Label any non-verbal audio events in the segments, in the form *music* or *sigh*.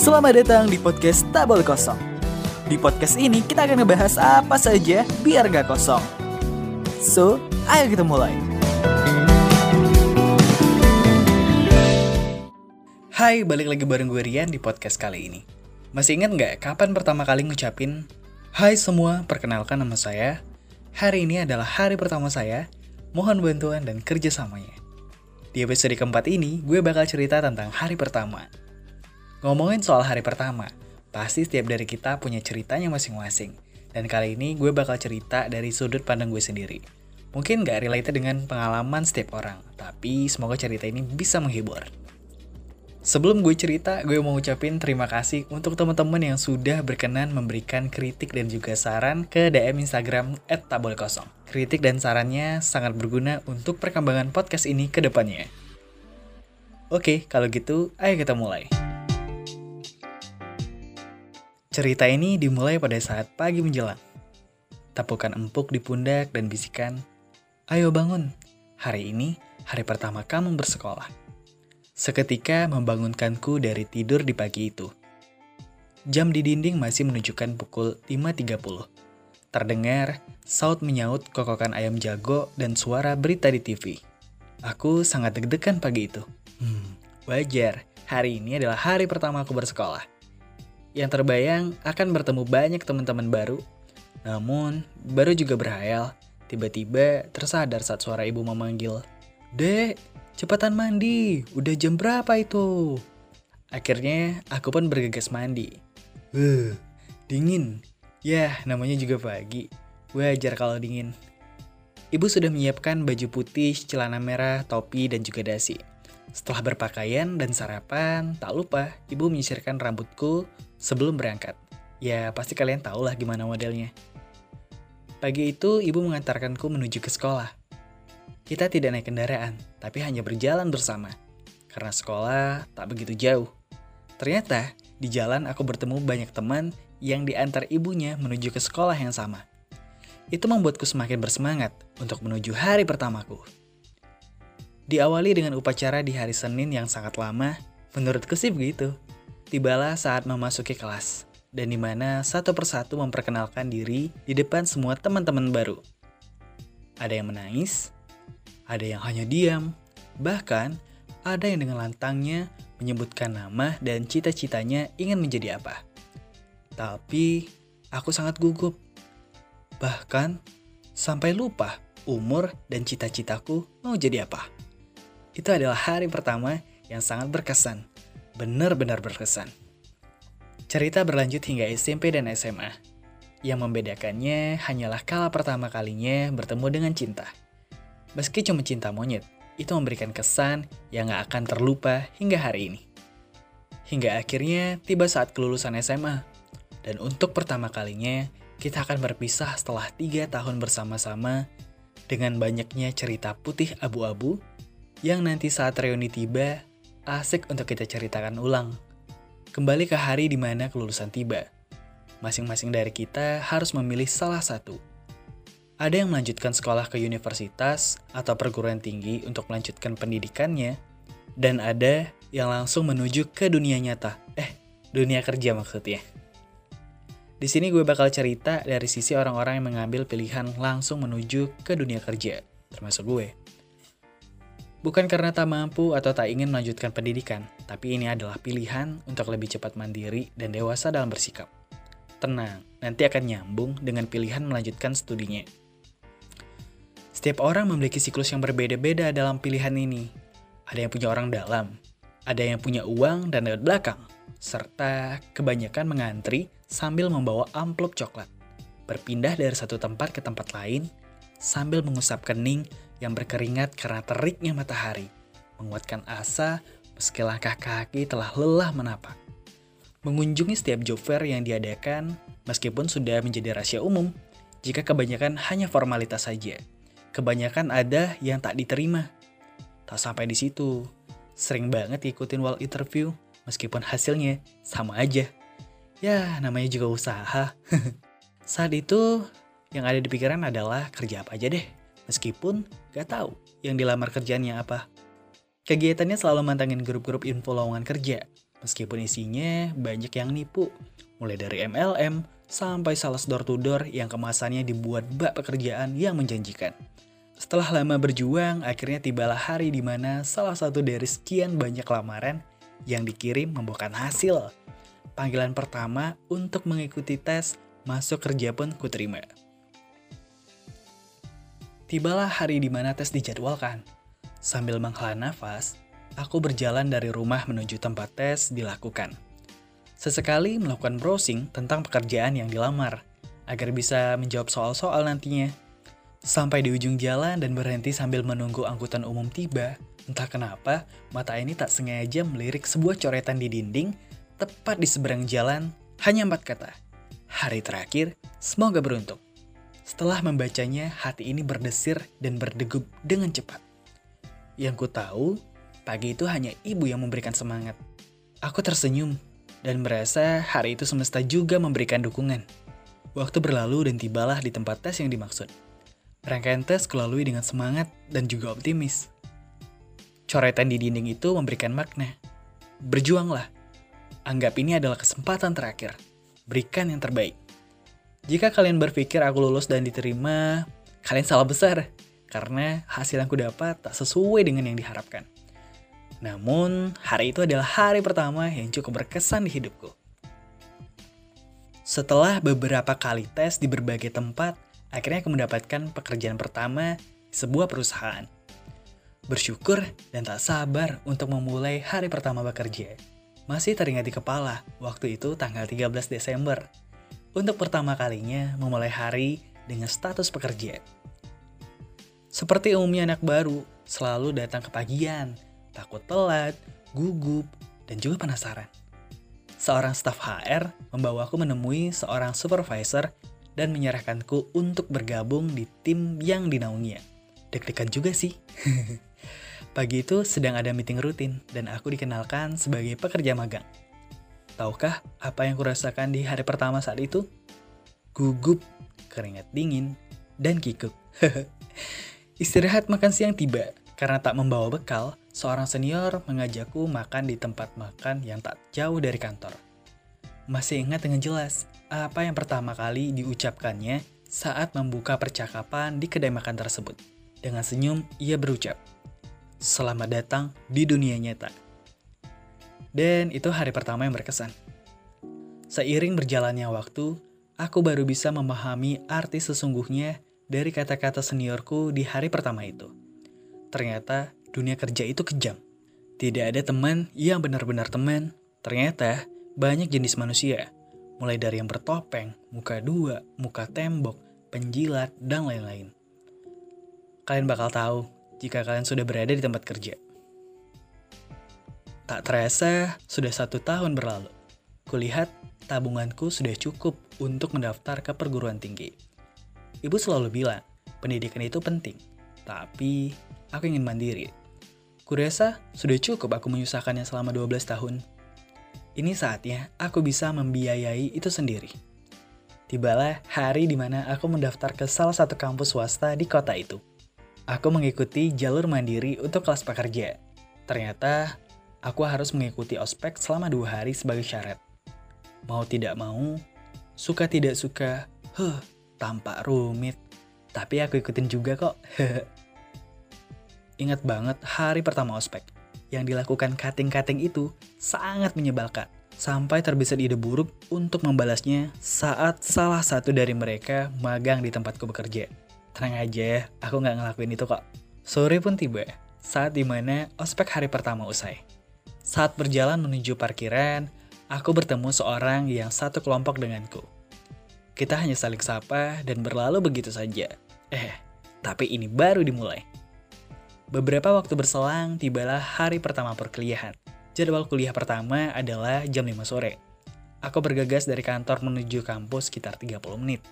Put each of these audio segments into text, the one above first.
Selamat datang di podcast Tabel Kosong. Di podcast ini kita akan ngebahas apa saja biar gak kosong. So, ayo kita mulai. Hai, balik lagi bareng gue Rian di podcast kali ini. Masih ingat nggak kapan pertama kali ngucapin Hai semua, perkenalkan nama saya. Hari ini adalah hari pertama saya. Mohon bantuan dan kerjasamanya. Di episode keempat ini, gue bakal cerita tentang hari pertama. Ngomongin soal hari pertama, pasti setiap dari kita punya ceritanya masing-masing. Dan kali ini gue bakal cerita dari sudut pandang gue sendiri. Mungkin gak related dengan pengalaman setiap orang, tapi semoga cerita ini bisa menghibur. Sebelum gue cerita, gue mau ngucapin terima kasih untuk teman-teman yang sudah berkenan memberikan kritik dan juga saran ke DM Instagram @tabolkosong. Kritik dan sarannya sangat berguna untuk perkembangan podcast ini ke depannya. Oke, kalau gitu, ayo kita mulai. Cerita ini dimulai pada saat pagi menjelang. Tapukan empuk di pundak dan bisikan, Ayo bangun, hari ini hari pertama kamu bersekolah. Seketika membangunkanku dari tidur di pagi itu. Jam di dinding masih menunjukkan pukul 5.30. Terdengar saut menyaut kokokan ayam jago dan suara berita di TV. Aku sangat deg-degan pagi itu. Hmm, wajar, hari ini adalah hari pertama aku bersekolah. Yang terbayang akan bertemu banyak teman-teman baru. Namun, baru juga berhayal, tiba-tiba tersadar saat suara ibu memanggil, Dek, Cepetan mandi, udah jam berapa itu? Akhirnya aku pun bergegas mandi. Uh, dingin. Ya, namanya juga pagi. Wajar kalau dingin. Ibu sudah menyiapkan baju putih, celana merah, topi, dan juga dasi. Setelah berpakaian dan sarapan, tak lupa ibu menyisirkan rambutku sebelum berangkat. Ya, pasti kalian tahu lah gimana modelnya. Pagi itu, ibu mengantarkanku menuju ke sekolah. Kita tidak naik kendaraan, tapi hanya berjalan bersama. Karena sekolah tak begitu jauh. Ternyata, di jalan aku bertemu banyak teman yang diantar ibunya menuju ke sekolah yang sama. Itu membuatku semakin bersemangat untuk menuju hari pertamaku. Diawali dengan upacara di hari Senin yang sangat lama, menurutku sih begitu. Tibalah saat memasuki kelas, dan di mana satu persatu memperkenalkan diri di depan semua teman-teman baru. Ada yang menangis, ada yang hanya diam, bahkan ada yang dengan lantangnya menyebutkan nama dan cita-citanya ingin menjadi apa. Tapi aku sangat gugup. Bahkan sampai lupa umur dan cita-citaku mau jadi apa. Itu adalah hari pertama yang sangat berkesan. Benar-benar berkesan. Cerita berlanjut hingga SMP dan SMA. Yang membedakannya hanyalah kala pertama kalinya bertemu dengan cinta. Meski cuma cinta monyet, itu memberikan kesan yang gak akan terlupa hingga hari ini. Hingga akhirnya tiba saat kelulusan SMA. Dan untuk pertama kalinya, kita akan berpisah setelah tiga tahun bersama-sama dengan banyaknya cerita putih abu-abu yang nanti saat reuni tiba, asik untuk kita ceritakan ulang. Kembali ke hari di mana kelulusan tiba. Masing-masing dari kita harus memilih salah satu – ada yang melanjutkan sekolah ke universitas atau perguruan tinggi untuk melanjutkan pendidikannya, dan ada yang langsung menuju ke dunia nyata. Eh, dunia kerja maksudnya. Di sini gue bakal cerita dari sisi orang-orang yang mengambil pilihan langsung menuju ke dunia kerja, termasuk gue. Bukan karena tak mampu atau tak ingin melanjutkan pendidikan, tapi ini adalah pilihan untuk lebih cepat mandiri dan dewasa dalam bersikap. Tenang, nanti akan nyambung dengan pilihan melanjutkan studinya. Setiap orang memiliki siklus yang berbeda-beda dalam pilihan ini. Ada yang punya orang dalam, ada yang punya uang dan lewat belakang, serta kebanyakan mengantri sambil membawa amplop coklat. Berpindah dari satu tempat ke tempat lain sambil mengusap kening yang berkeringat karena teriknya matahari, menguatkan asa meski langkah kaki telah lelah menapak. Mengunjungi setiap job fair yang diadakan, meskipun sudah menjadi rahasia umum, jika kebanyakan hanya formalitas saja kebanyakan ada yang tak diterima. Tak sampai di situ, sering banget ikutin wall interview meskipun hasilnya sama aja. Ya, namanya juga usaha. *laughs* Saat itu, yang ada di pikiran adalah kerja apa aja deh. Meskipun gak tahu yang dilamar kerjaannya apa. Kegiatannya selalu mantangin grup-grup info lowongan kerja. Meskipun isinya banyak yang nipu, mulai dari MLM sampai sales door to door yang kemasannya dibuat bak pekerjaan yang menjanjikan. Setelah lama berjuang, akhirnya tibalah hari di mana salah satu dari sekian banyak lamaran yang dikirim membuahkan hasil. Panggilan pertama untuk mengikuti tes masuk kerja pun kuterima. Tibalah hari di mana tes dijadwalkan. Sambil menghela nafas, aku berjalan dari rumah menuju tempat tes dilakukan. Sesekali melakukan browsing tentang pekerjaan yang dilamar, agar bisa menjawab soal-soal nantinya. Sampai di ujung jalan dan berhenti sambil menunggu angkutan umum tiba, entah kenapa mata ini tak sengaja melirik sebuah coretan di dinding tepat di seberang jalan, hanya empat kata. Hari terakhir, semoga beruntung. Setelah membacanya, hati ini berdesir dan berdegup dengan cepat. Yang ku tahu, pagi itu hanya ibu yang memberikan semangat. Aku tersenyum dan merasa hari itu semesta juga memberikan dukungan. Waktu berlalu dan tibalah di tempat tes yang dimaksud. Rangkaian tes kulalui dengan semangat dan juga optimis. Coretan di dinding itu memberikan makna. Berjuanglah. Anggap ini adalah kesempatan terakhir. Berikan yang terbaik. Jika kalian berpikir aku lulus dan diterima, kalian salah besar. Karena hasil yang aku dapat tak sesuai dengan yang diharapkan. Namun, hari itu adalah hari pertama yang cukup berkesan di hidupku. Setelah beberapa kali tes di berbagai tempat, akhirnya aku mendapatkan pekerjaan pertama di sebuah perusahaan. Bersyukur dan tak sabar untuk memulai hari pertama bekerja. Masih teringat di kepala, waktu itu tanggal 13 Desember. Untuk pertama kalinya memulai hari dengan status pekerja. Seperti umumnya anak baru, selalu datang ke pagian, takut telat, gugup, dan juga penasaran. Seorang staf HR membawaku menemui seorang supervisor dan menyerahkanku untuk bergabung di tim yang dinaunginya. Deg-degan juga sih. *laughs* Pagi itu sedang ada meeting rutin dan aku dikenalkan sebagai pekerja magang. Tahukah apa yang kurasakan di hari pertama saat itu? Gugup, keringat dingin, dan kikuk. *laughs* Istirahat makan siang tiba. Karena tak membawa bekal, seorang senior mengajakku makan di tempat makan yang tak jauh dari kantor. Masih ingat dengan jelas, apa yang pertama kali diucapkannya saat membuka percakapan di kedai makan tersebut. Dengan senyum, ia berucap, Selamat datang di dunia nyata. Dan itu hari pertama yang berkesan. Seiring berjalannya waktu, aku baru bisa memahami arti sesungguhnya dari kata-kata seniorku di hari pertama itu. Ternyata dunia kerja itu kejam. Tidak ada teman yang benar-benar teman. Ternyata banyak jenis manusia mulai dari yang bertopeng, muka dua, muka tembok, penjilat, dan lain-lain. Kalian bakal tahu jika kalian sudah berada di tempat kerja. Tak terasa, sudah satu tahun berlalu. Kulihat tabunganku sudah cukup untuk mendaftar ke perguruan tinggi. Ibu selalu bilang, pendidikan itu penting, tapi aku ingin mandiri. Kurasa sudah cukup aku menyusahkannya selama 12 tahun ini saatnya aku bisa membiayai itu sendiri. Tibalah hari di mana aku mendaftar ke salah satu kampus swasta di kota itu. Aku mengikuti jalur mandiri untuk kelas pekerja. Ternyata, aku harus mengikuti ospek selama dua hari sebagai syarat. Mau tidak mau, suka tidak suka, huh, tampak rumit. Tapi aku ikutin juga kok. Ingat banget hari pertama ospek yang dilakukan kating-kating itu sangat menyebalkan. Sampai terbesit ide buruk untuk membalasnya saat salah satu dari mereka magang di tempatku bekerja. Tenang aja, aku nggak ngelakuin itu kok. Sore pun tiba, saat di mana ospek hari pertama usai. Saat berjalan menuju parkiran, aku bertemu seorang yang satu kelompok denganku. Kita hanya saling sapa dan berlalu begitu saja. Eh, tapi ini baru dimulai. Beberapa waktu berselang, tibalah hari pertama perkuliahan. Jadwal kuliah pertama adalah jam 5 sore. Aku bergegas dari kantor menuju kampus sekitar 30 menit.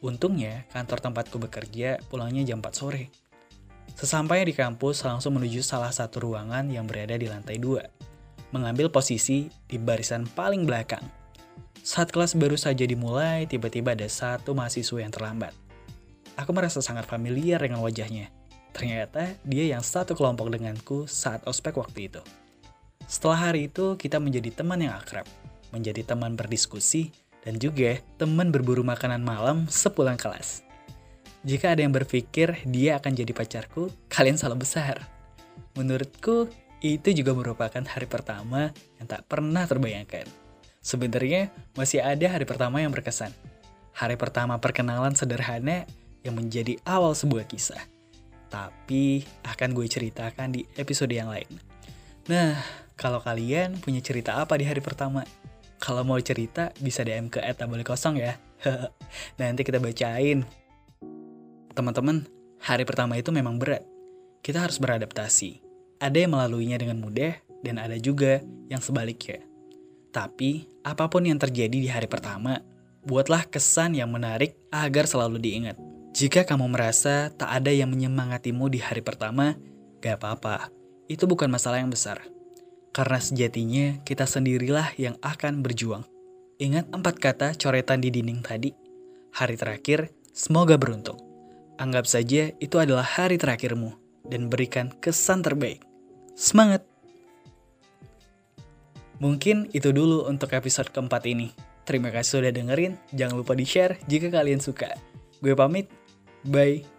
Untungnya, kantor tempatku bekerja pulangnya jam 4 sore. Sesampainya di kampus, langsung menuju salah satu ruangan yang berada di lantai 2. Mengambil posisi di barisan paling belakang. Saat kelas baru saja dimulai, tiba-tiba ada satu mahasiswa yang terlambat. Aku merasa sangat familiar dengan wajahnya. Ternyata dia yang satu kelompok denganku saat ospek waktu itu. Setelah hari itu, kita menjadi teman yang akrab, menjadi teman berdiskusi, dan juga teman berburu makanan malam sepulang kelas. Jika ada yang berpikir dia akan jadi pacarku, kalian salah besar. Menurutku, itu juga merupakan hari pertama yang tak pernah terbayangkan. Sebenarnya masih ada hari pertama yang berkesan. Hari pertama perkenalan sederhana yang menjadi awal sebuah kisah. Tapi akan gue ceritakan di episode yang lain. Nah, kalau kalian punya cerita apa di hari pertama? Kalau mau cerita bisa DM ke boleh kosong ya. *laughs* Nanti kita bacain. Teman-teman, hari pertama itu memang berat. Kita harus beradaptasi. Ada yang melaluinya dengan mudah dan ada juga yang sebaliknya. Tapi, apa pun yang terjadi di hari pertama, buatlah kesan yang menarik agar selalu diingat. Jika kamu merasa tak ada yang menyemangatimu di hari pertama, gak apa-apa. Itu bukan masalah yang besar. Karena sejatinya kita sendirilah yang akan berjuang. Ingat empat kata coretan di dinding tadi? Hari terakhir, semoga beruntung. Anggap saja itu adalah hari terakhirmu dan berikan kesan terbaik. Semangat! Mungkin itu dulu untuk episode keempat ini. Terima kasih sudah dengerin. Jangan lupa di-share jika kalian suka. Gue pamit. Bye.